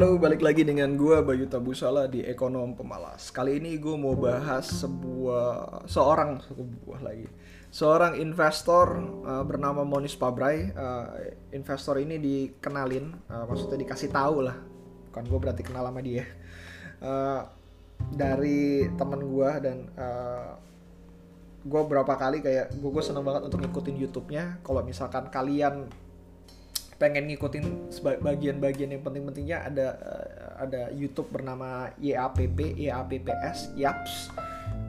Halo, balik lagi dengan gue Bayu Tabusala di Ekonom Pemalas. Kali ini gue mau bahas sebuah seorang sebuah lagi seorang investor uh, bernama Monis Pabrai. Uh, investor ini dikenalin, uh, maksudnya dikasih tahu lah, bukan gue berarti kenal sama dia. Uh, dari temen gue dan uh, gue berapa kali kayak gue gue seneng banget untuk ngikutin YouTube-nya. Kalau misalkan kalian pengen ngikutin bagian-bagian yang penting-pentingnya ada uh, ada YouTube bernama YAPP YAPPS YAPS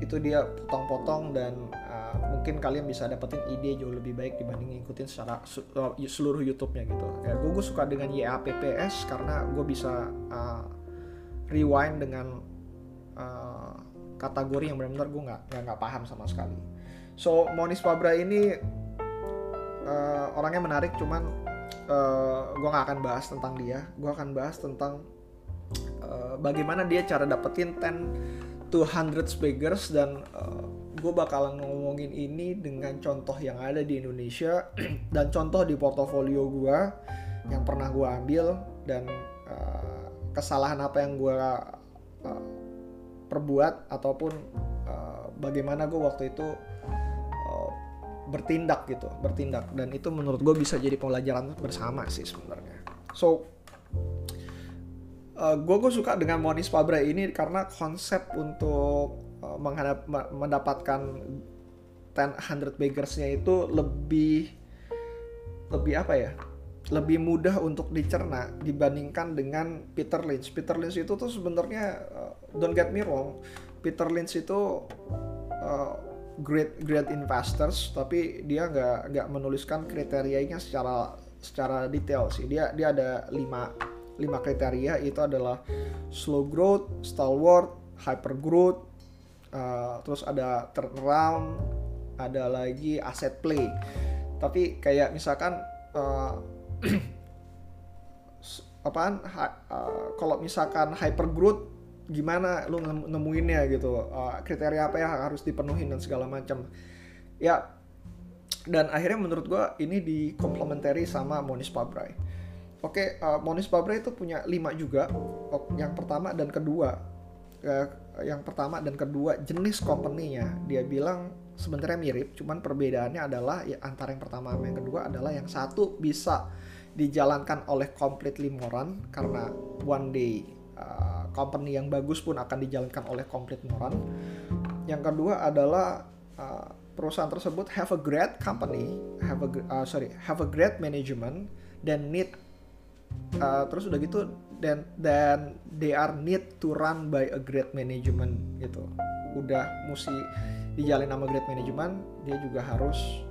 itu dia potong-potong dan uh, mungkin kalian bisa dapetin ide jauh lebih baik dibanding ngikutin secara uh, seluruh YouTube-nya gitu. Ya gue, gue suka dengan YAPPS karena gue bisa uh, rewind dengan uh, kategori yang benar-benar gue nggak nggak paham sama sekali. So Monis Fabra ini uh, orangnya menarik cuman uh, eh, gue gak akan bahas tentang dia. Gue akan bahas tentang uh, bagaimana dia cara dapetin 10 to 100 beggars dan uh, eh, gue bakalan ngomongin ini dengan contoh yang ada di Indonesia dan contoh di portofolio gue yang pernah gue ambil dan uh, kesalahan apa yang gue uh, perbuat ataupun uh, bagaimana gue waktu itu bertindak gitu bertindak. Dan itu menurut gue bisa jadi pembelajaran bersama sih sebenarnya. So uh, gue gue suka dengan Monis Fabre ini karena konsep untuk uh, menghadap, mendapatkan 100 baggersnya itu lebih lebih apa ya? Lebih mudah untuk dicerna dibandingkan dengan Peter Lynch. Peter Lynch itu tuh sebenarnya uh, don't get me wrong, Peter Lynch itu great great investors tapi dia nggak nggak menuliskan kriterianya secara secara detail sih. Dia dia ada lima lima kriteria. Itu adalah slow growth, stalwart, hyper growth, uh, terus ada turnaround, ada lagi asset play. Tapi kayak misalkan uh, apaan? Uh, kalau misalkan hyper growth gimana lu nemuinnya gitu uh, kriteria apa yang harus dipenuhi dan segala macam. Ya dan akhirnya menurut gue ini di complementary sama Monis Pabrai oke okay, uh, Monis Pabrai itu punya lima juga yang pertama dan kedua. Uh, yang pertama dan kedua jenis company-nya. Dia bilang sebenarnya mirip cuman perbedaannya adalah ya antara yang pertama sama yang kedua adalah yang satu bisa dijalankan oleh completely moran karena one day uh, company yang bagus pun akan dijalankan oleh complete moran. Yang kedua adalah uh, perusahaan tersebut have a great company, have a uh, sorry, have a great management dan need uh, terus udah gitu dan dan they are need to run by a great management gitu. Udah mesti dijalin sama great management, dia juga harus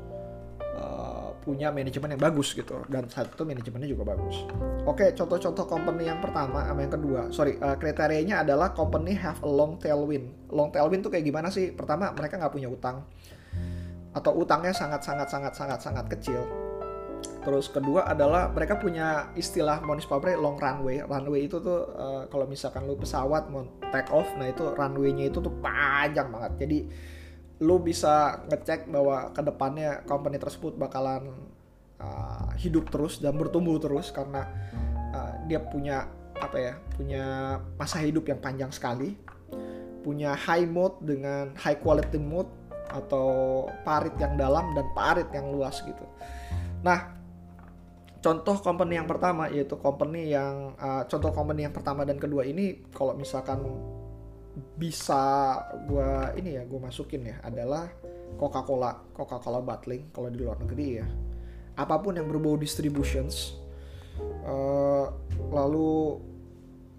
punya manajemen yang bagus gitu dan satu manajemennya juga bagus. Oke, contoh-contoh company yang pertama sama yang kedua. Sorry, uh, kriterianya adalah company have a long tailwind. Long tailwind tuh kayak gimana sih? Pertama, mereka nggak punya utang atau utangnya sangat sangat sangat kecil. Terus kedua adalah mereka punya istilah Monis Pabrik long runway. Runway itu tuh uh, kalau misalkan lu pesawat mau take off, nah itu runway-nya itu tuh panjang banget. Jadi lu bisa ngecek bahwa ke depannya company tersebut bakalan uh, hidup terus dan bertumbuh terus karena uh, dia punya apa ya punya masa hidup yang panjang sekali punya high mode dengan high quality mode atau parit yang dalam dan parit yang luas gitu. Nah contoh company yang pertama yaitu company yang uh, contoh company yang pertama dan kedua ini kalau misalkan bisa gue ini ya gue masukin ya adalah Coca-Cola Coca-Cola bottling kalau di luar negeri ya. Apa pun yang berbau distributions uh, lalu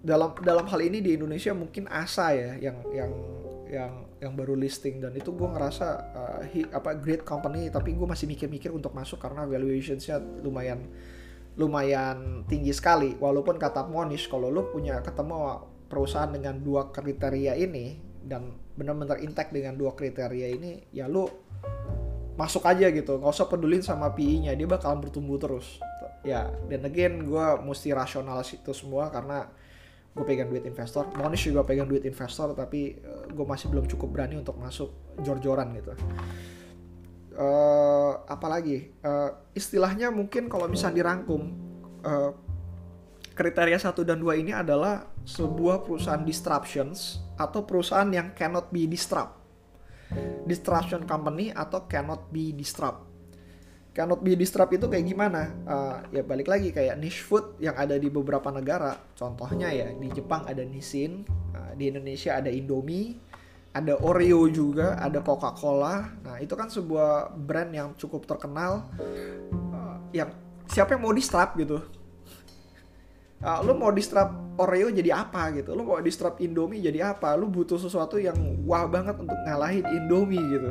dalam dalam hal ini di Indonesia mungkin Asa ya yang yang yang yang baru listing. Dan itu gue ngerasa uh, hi, apa great company tapi gue masih mikir-mikir untuk masuk karena valuationsnya lumayan lumayan tinggi sekali. Walaupun kata Monish kalau lu punya ketemu perusahaan dengan dua kriteria ini dan benar-benar intact dengan dua kriteria ini ya lu masuk aja gitu. Nggak usah pedulin sama PI-nya dia bakalan bertumbuh terus. Ya dan again gue mesti rasional itu semua karena gue pegang duit investor. Monish juga pegang duit investor tapi uh, gue masih belum cukup berani untuk masuk jor-joran gitu. Uh, apalagi? Uh, istilahnya mungkin kalau misalnya dirangkum uh, kriteria satu dan dua ini adalah sebuah perusahaan disruptions atau perusahaan yang cannot be disrupt. Disruption company atau cannot be disrupt. Cannot be disrupt itu kayak gimana? Uh, ya balik lagi kayak niche food yang ada di beberapa negara. Contohnya ya di Jepang ada Nissin, uh, di Indonesia ada Indomie, ada Oreo juga, ada Coca-Cola. Nah itu kan sebuah brand yang cukup terkenal. Uh, yang siapa yang mau disrupt gitu? Uh, lu mau disrupt Oreo jadi apa gitu? Lu mau disrupt Indomie jadi apa? Lu butuh sesuatu yang wah banget untuk ngalahin Indomie gitu.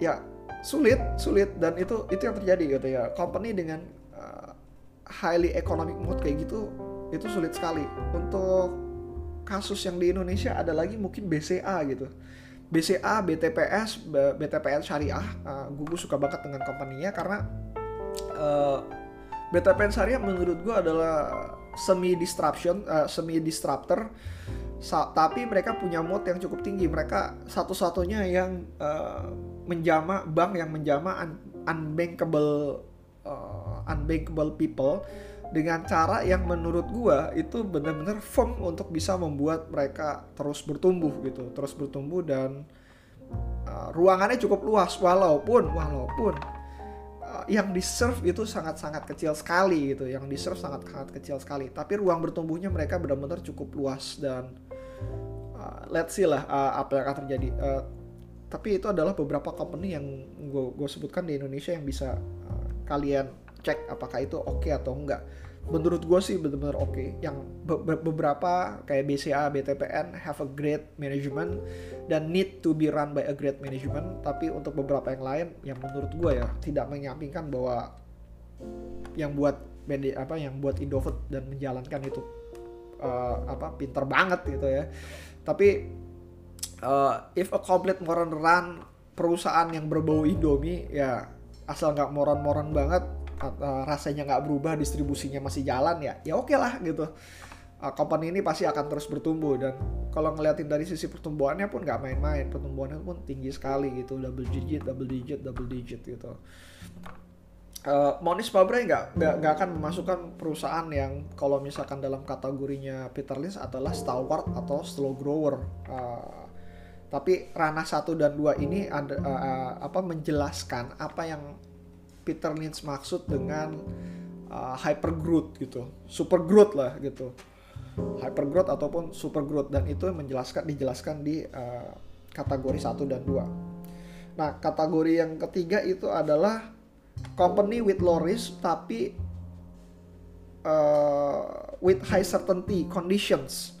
Ya sulit sulit. Dan itu itu yang terjadi gitu ya. Company dengan uh, highly economic mode kayak gitu itu sulit sekali. Untuk kasus yang di Indonesia ada lagi mungkin BCA gitu. BCA, BTPS, BTPS Syariah, uh, gue suka banget dengan company-nya karena uh, BTPN Syariah menurut gue adalah semi disruption, uh, semi disruptor. Sa tapi mereka punya mode yang cukup tinggi. Mereka satu-satunya yang uh, menjama bank yang menjama un unbankable uh, unbankable people dengan cara yang menurut gua itu benar-benar firm untuk bisa membuat mereka terus bertumbuh gitu, terus bertumbuh dan uh, ruangannya cukup luas walaupun walaupun yang di serve itu sangat-sangat kecil sekali gitu yang di serve sangat-sangat kecil sekali. Tapi ruang bertumbuhnya mereka benar-benar cukup luas dan uh, let's see lah uh, apa yang akan terjadi. Uh, tapi itu adalah beberapa company yang gue sebutkan di Indonesia yang bisa uh, kalian cek apakah itu oke okay atau enggak menurut gue sih benar-benar oke okay. yang be beberapa kayak BCA, BTPN have a great management dan need to be run by a great management tapi untuk beberapa yang lain yang menurut gue ya tidak menyampingkan bahwa yang buat BD apa yang buat Indofood dan menjalankan itu uh, apa pinter banget gitu ya tapi uh, if a complete moron run perusahaan yang berbau Indomie ya asal nggak moron-moron banget uh, rasanya nggak berubah distribusinya masih jalan ya ya oke okay lah gitu uh, company ini pasti akan terus bertumbuh dan kalau ngeliatin dari sisi pertumbuhannya pun nggak main-main pertumbuhannya pun tinggi sekali gitu double digit double digit double digit gitu Uh, Monis Pabrai nggak nggak akan memasukkan perusahaan yang kalau misalkan dalam kategorinya Peter Lynch adalah stalwart atau slow grower. Uh, tapi ranah satu dan dua ini ada uh, apa menjelaskan apa yang Peter Lynch maksud dengan uh, hyper growth gitu, super growth lah gitu, hyper growth ataupun super growth dan itu menjelaskan dijelaskan di uh, kategori 1 dan 2. Nah, kategori yang ketiga itu adalah company with low risk tapi uh, with high certainty conditions.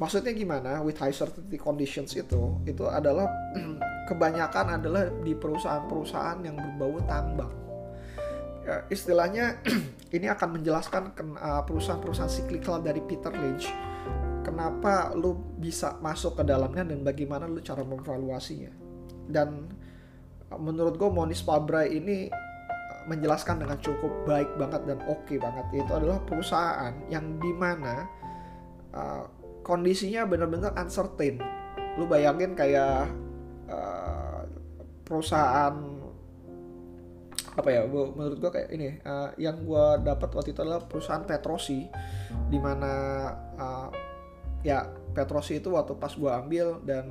Maksudnya gimana? With high certainty conditions itu itu adalah kebanyakan adalah di perusahaan-perusahaan yang berbau tambang. Ya, istilahnya ini akan menjelaskan uh, perusahaan-perusahaan cyclical dari Peter Lynch kenapa lu bisa masuk ke dalamnya dan bagaimana lu cara memvaluasinya. Dan uh, menurut gue Monis Pabrai ini uh, menjelaskan dengan cukup baik banget dan oke okay banget. Itu adalah perusahaan yang di mana uh, kondisinya benar-benar uncertain. Lu bayangin kayak uh, perusahaan apa ya gua, menurut gua kayak ini uh, yang gua dapat waktu itu adalah perusahaan Petrosi di mana uh, ya Petrosi itu waktu pas gua ambil dan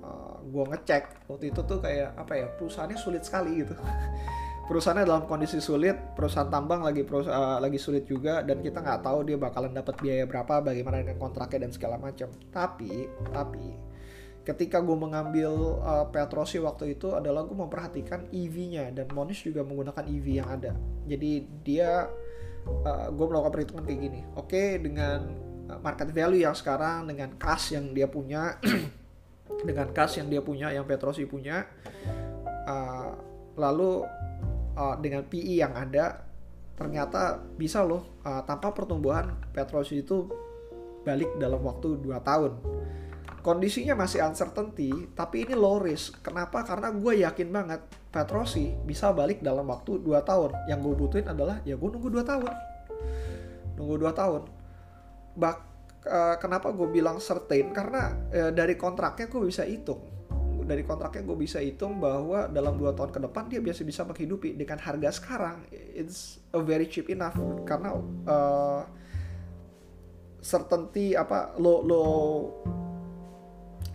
uh, gua ngecek waktu itu tuh kayak apa ya perusahaannya sulit sekali gitu perusahaannya dalam kondisi sulit perusahaan tambang lagi perusahaan uh, lagi sulit juga dan kita nggak tahu dia bakalan dapat biaya berapa bagaimana dengan kontraknya dan segala macam tapi tapi ketika gue mengambil uh, Petrosi waktu itu adalah gue memperhatikan EV-nya dan Monis juga menggunakan EV yang ada. Jadi dia uh, gue melakukan perhitungan kayak gini. Oke okay, dengan market value yang sekarang dengan kas yang dia punya dengan kas yang dia punya yang Petrosi punya uh, lalu uh, dengan PE yang ada ternyata bisa loh uh, tanpa pertumbuhan Petrosi itu balik dalam waktu 2 tahun. Kondisinya masih uncertainty tapi ini low risk. Kenapa? Karena gue yakin banget Petrosi bisa balik dalam waktu 2 tahun. Yang gue butuhin adalah ya gue nunggu 2 tahun. Nunggu 2 tahun. Bak uh, kenapa gue bilang certain? Karena uh, dari kontraknya gue bisa hitung dari kontraknya gue bisa hitung bahwa dalam dua tahun ke depan dia biasa bisa menghidupi dengan harga sekarang. It's a very cheap enough. Karena uh, certainty apa lo lo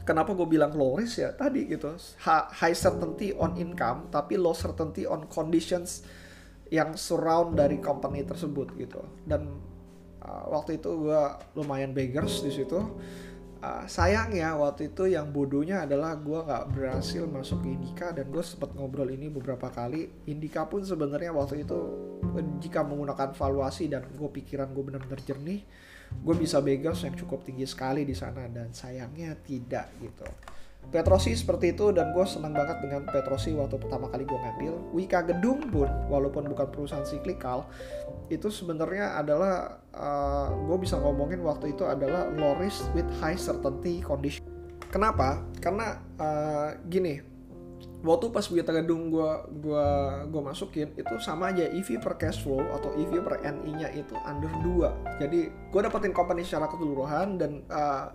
kenapa gue bilang low risk ya? Tadi gitu. High certainty on income tapi low certainty on conditions yang surround dari company tersebut gitu. Dan uh, waktu itu gue lumayan beggars di situ uh, sayangnya waktu itu yang bodohnya adalah gue nggak berhasil masuk ke Indika dan gue sempat ngobrol ini beberapa kali. Indika pun sebenarnya waktu itu jika menggunakan valuasi dan gue pikiran gue benar-benar jernih gue bisa beggars yang cukup tinggi sekali di sana dan sayangnya tidak gitu Petrosi seperti itu dan gue senang banget dengan Petrosi waktu pertama kali gue ngambil Wika Gedung pun walaupun bukan perusahaan siklikal itu sebenarnya adalah uh, gue bisa ngomongin waktu itu adalah low risk with high certainty condition. Kenapa? Karena uh, gini, waktu pas Wita Gedung gue gua gua masukin itu sama aja EV per cash flow atau EV per NI-nya itu under 2. Jadi gue dapetin company secara keseluruhan dan uh,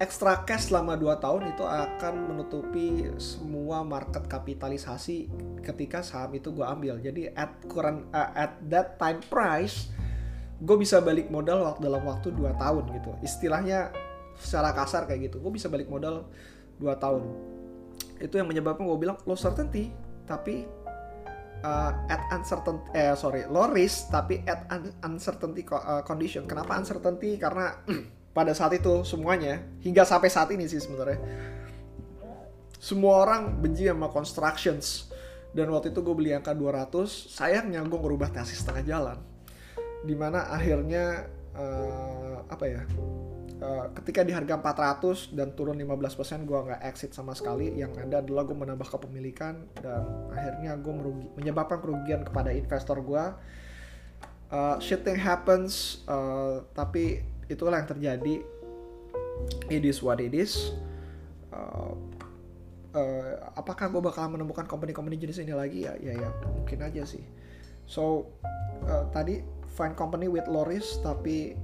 extra cash selama 2 tahun itu akan menutupi semua market kapitalisasi ketika saham itu gue ambil. Jadi at current uh, at that time price gue bisa balik modal waktu dalam waktu 2 tahun gitu. Istilahnya secara kasar kayak gitu. Gue bisa balik modal 2 tahun. Itu yang menyebabkan gue bilang low certainty tapi uh, at uncertain eh sorry low risk tapi at un uncertainty uh, condition. Kenapa uncertainty? Karena pada saat itu semuanya hingga sampai saat ini sih sebenarnya semua orang benci sama constructions. Dan waktu itu gue beli angka 200 sayangnya gue ngerubah tesis setengah jalan. Di mana akhirnya uh, apa ya uh, ketika di harga 400 dan turun 15% gue nggak exit sama sekali. Yang ada adalah gue menambah kepemilikan dan akhirnya gue merugi, menyebabkan kerugian kepada investor gue uh, shitting happens uh, tapi itulah yang terjadi. It is what it is uh, uh, apakah gue bakal menemukan company-company jenis ini lagi? Ya ya ya mungkin aja sih. So uh, tadi find company with low risk tapi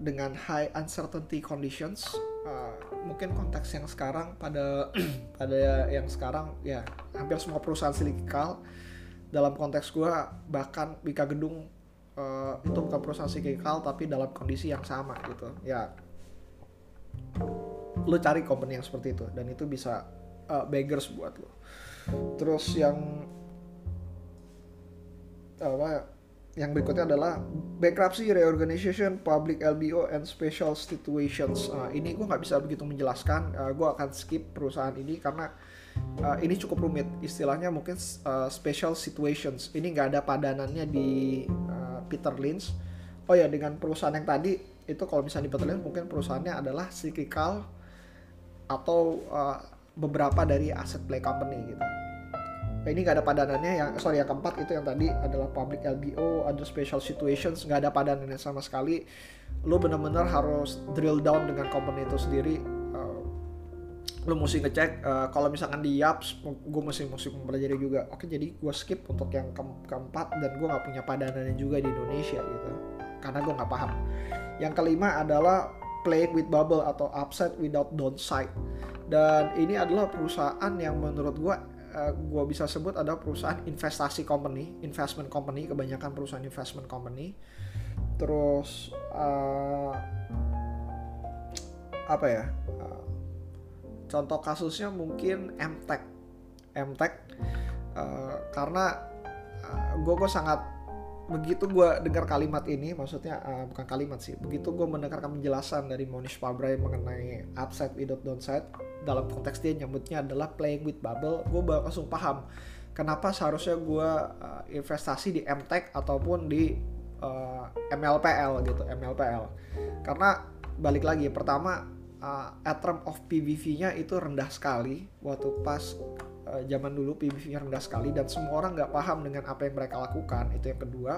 dengan high uncertainty conditions. Uh, mungkin konteks yang sekarang pada pada yang sekarang ya hampir semua perusahaan silikal dalam konteks gue bahkan Bika Gedung uh, itu bukan perusahaan siklikal tapi dalam kondisi yang sama gitu ya lo cari company yang seperti itu dan itu bisa uh, beggars buat lo terus yang apa yang berikutnya adalah bankruptcy, reorganization, public LBO, and special situations. Uh, ini gue nggak bisa begitu menjelaskan. Uh, gue akan skip perusahaan ini karena uh, ini cukup rumit. Istilahnya mungkin uh, special situations. Ini nggak ada padanannya di uh, Peter Lynch. Oh ya dengan perusahaan yang tadi itu kalau misalnya di mungkin perusahaannya adalah cyclical atau uh, beberapa dari aset play company gitu. Nah, ini nggak ada padanannya yang sorry yang keempat itu yang tadi adalah public LBO, ada special situations nggak ada padanannya sama sekali. Lo benar-benar harus drill down dengan company itu sendiri lu mesti ngecek uh, kalau misalkan di Yaps gue mesti mesti mempelajari juga. Oke jadi gue skip untuk yang ke keempat dan gue nggak punya padanannya juga di Indonesia gitu karena gue nggak paham. Yang kelima adalah playing with bubble atau upside without downside. Dan ini adalah perusahaan yang menurut gue uh, gue bisa sebut ada perusahaan investasi company investment company kebanyakan perusahaan investment company. Terus uh, apa ya uh, contoh kasusnya mungkin MTech MTech uh, karena uh, gue gue sangat begitu gue dengar kalimat ini maksudnya uh, bukan kalimat sih begitu gue mendengarkan penjelasan dari Monish Pabrai mengenai upside without downside dalam konteks dia nyebutnya adalah playing with bubble gue langsung paham kenapa seharusnya gue uh, investasi di MTech ataupun di uh, MLPL gitu MLPL karena balik lagi pertama uh, of PBV-nya itu rendah sekali waktu pas uh, zaman dulu PBV-nya rendah sekali dan semua orang nggak paham dengan apa yang mereka lakukan. Itu yang kedua.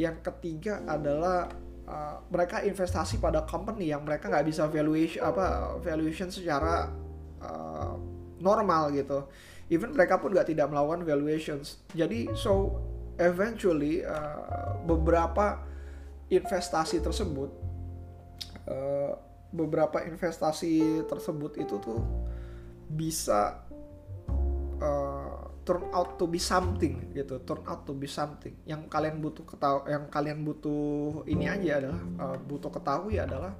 Yang ketiga adalah uh, mereka investasi pada company yang mereka nggak bisa valuation apa valuation secara uh, normal gitu. Even mereka pun nggak tidak melakukan valuations. Jadi so eventually uh, beberapa investasi tersebut beberapa investasi tersebut itu tuh bisa uh, turn out to be something gitu turn out to be something. Yang kalian butuh ketahui yang kalian butuh ini aja adalah uh, butuh ketahui adalah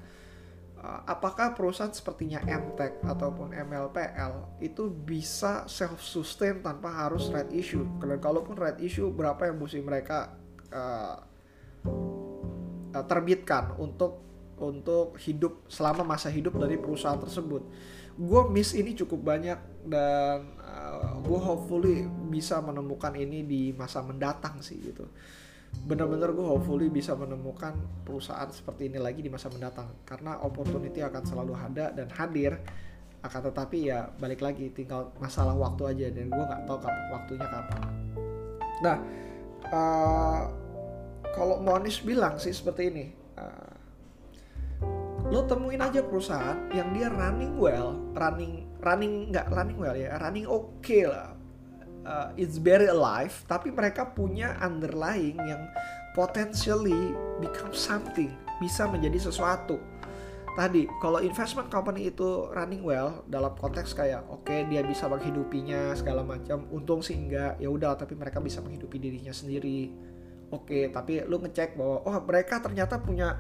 uh, apakah perusahaan sepertinya MTech ataupun MLPL itu bisa self sustain tanpa harus red issue. Dan kalaupun red issue berapa yang mesti mereka uh, terbitkan untuk untuk hidup selama masa hidup dari perusahaan tersebut. Gue miss ini cukup banyak dan uh, gue hopefully bisa menemukan ini di masa mendatang sih gitu. Bener-bener gue hopefully bisa menemukan perusahaan seperti ini lagi di masa mendatang. Karena opportunity akan selalu ada dan hadir akan tetapi ya balik lagi tinggal masalah waktu aja dan gue nggak tahu kapan waktunya kapan. Nah uh, kalau Monis bilang sih seperti ini uh, lo temuin aja perusahaan yang dia running well running running nggak running well ya running oke okay lah. Uh, it's very alive tapi mereka punya underlying yang potentially become something bisa menjadi sesuatu. Tadi kalau investment company itu running well dalam konteks kayak oke okay, dia bisa menghidupinya segala macam untung sih enggak ya udah tapi mereka bisa menghidupi dirinya sendiri. Oke okay, tapi lu ngecek bahwa oh mereka ternyata punya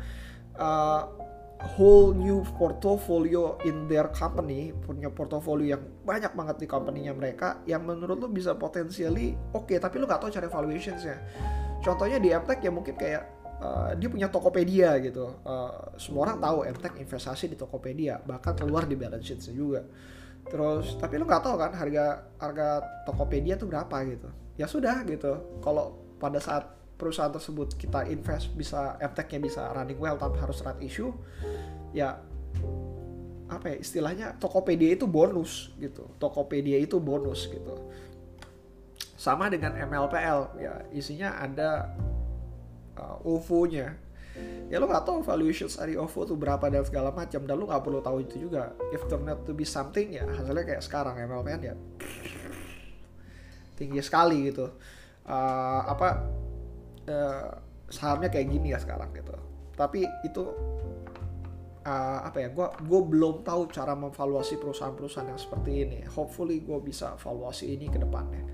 uh, whole new portfolio in their company punya portfolio yang banyak banget di company-nya mereka yang menurut lu bisa potensially oke okay, tapi lu nggak tahu cara valuationsnya. Contohnya di Mtech ya mungkin kayak uh, dia punya Tokopedia gitu. Uh, semua orang tahu Mtech investasi di Tokopedia bahkan keluar di balance sheet juga. Terus tapi lu nggak tahu kan harga harga Tokopedia tuh berapa gitu. Ya sudah gitu. Kalau pada saat perusahaan tersebut kita invest bisa nya bisa running well tanpa harus run issue ya apa ya istilahnya Tokopedia itu bonus gitu. Tokopedia itu bonus gitu. Sama dengan MLPL ya isinya ada uh, OVO-nya ya lo nggak tahu valuations dari OVO tuh berapa dan segala macam dan lo nggak perlu tahu itu juga. If turn out to be something ya hasilnya kayak sekarang MLPL ya tinggi sekali gitu. Uh, apa uh, sahamnya kayak gini ya sekarang gitu. Tapi itu uh, apa ya gue gue belum tahu cara memvaluasi perusahaan-perusahaan yang seperti ini. Hopefully gue bisa valuasi ini ke depannya.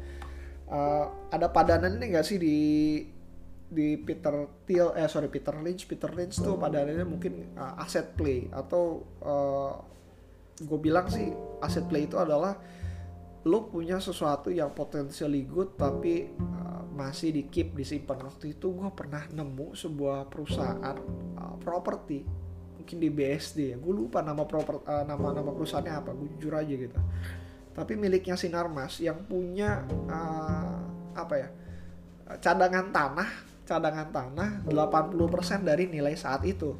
Uh, ada padanan ini gak sih di di Peter Thiel eh sorry Peter Lynch? Peter Lynch tuh padanannya mungkin uh, asset play atau uh, gue bilang sih asset play itu adalah lo punya sesuatu yang potensially good tapi uh, masih di keep disimpan. Waktu itu gue pernah nemu sebuah perusahaan uh, properti. Mungkin di BSD ya. Gue lupa nama proper uh, nama nama perusahaannya apa. Gue jujur aja gitu. Tapi miliknya Sinarmas yang punya uh, apa ya cadangan tanah cadangan tanah 80% dari nilai saat itu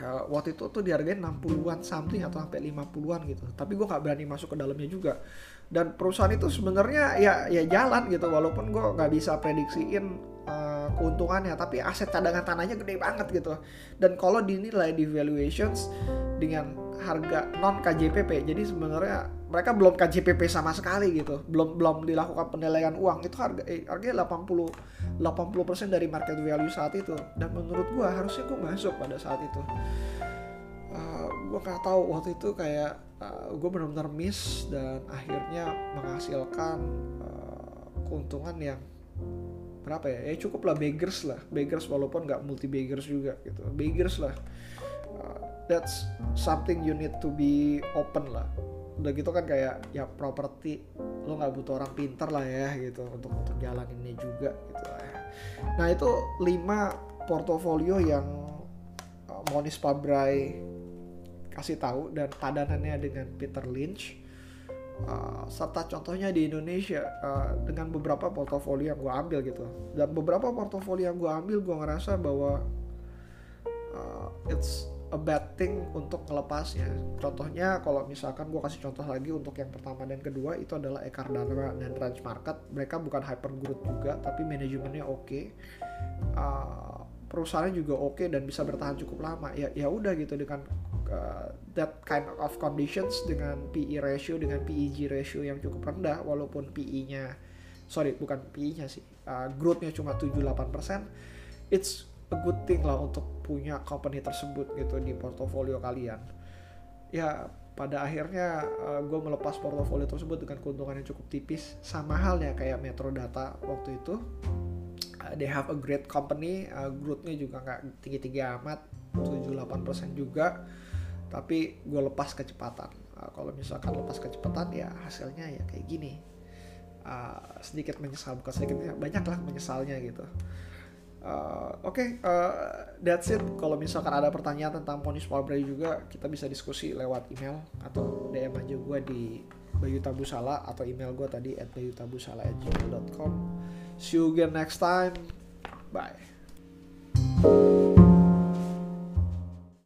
uh, waktu itu tuh dihargain 60-an something atau sampai 50-an gitu. Tapi gue gak berani masuk ke dalamnya juga. Dan perusahaan itu sebenarnya ya ya jalan gitu walaupun gue nggak bisa prediksiin uh, keuntungannya. Tapi aset cadangan tanahnya gede banget gitu. Dan kalau dinilai di valuations dengan harga non KJPP jadi sebenarnya mereka belum KJPP sama sekali gitu. Belum belum dilakukan penilaian uang. Itu harga eh, harganya 80 80% dari market value saat itu. Dan menurut gue harusnya gue masuk pada saat itu. Uh, eh, gue nggak tahu waktu itu kayak uh, eh, gue benar-benar miss dan akhirnya menghasilkan uh, keuntungan yang berapa ya? Ya cukup lah beggars lah. Beggars walaupun nggak multi beggars juga gitu. Beggars lah. Uh, that's something you need to be open lah udah gitu kan kayak ya properti lo nggak butuh orang pinter lah ya gitu untuk untuk jalan ini juga gitu lah ya. nah itu lima portofolio yang uh, Monis Pabrai kasih tahu dan padanannya dengan Peter Lynch uh, serta contohnya di Indonesia uh, dengan beberapa portofolio yang gue ambil gitu dan beberapa portofolio yang gue ambil gue ngerasa bahwa uh, it's a bad thing untuk melepasnya contohnya kalau misalkan gue kasih contoh lagi untuk yang pertama dan kedua itu adalah Ekar dan Range Market. Mereka bukan hyper growth juga tapi manajemennya oke. Okay. uh, perusahaannya juga oke okay dan bisa bertahan cukup lama. Ya ya udah gitu dengan uh, that kind of conditions dengan PE ratio dengan PEG ratio yang cukup rendah walaupun PE-nya sorry bukan PE-nya sih uh, growth-nya cuma 7-8% it's a good thing lah untuk punya company tersebut gitu di portofolio kalian. Ya pada akhirnya uh, gue melepas portofolio tersebut dengan keuntungan yang cukup tipis. Sama halnya kayak Metro Data waktu itu. Uh, they have a great company. Uh, growth-nya juga nggak tinggi-tinggi amat 7-8% juga. Tapi gue lepas kecepatan. Uh, kalau misalkan lepas kecepatan ya hasilnya ya kayak gini. Uh, sedikit menyesal bukan sedikit banyak lah menyesalnya gitu Uh, Oke, okay, uh, that's it. Kalau misalkan ada pertanyaan tentang Pony Library juga, kita bisa diskusi lewat email atau DM aja gue di Bayu Tabusala atau email gue tadi at bayutabusala@gmail.com. See you again next time. Bye.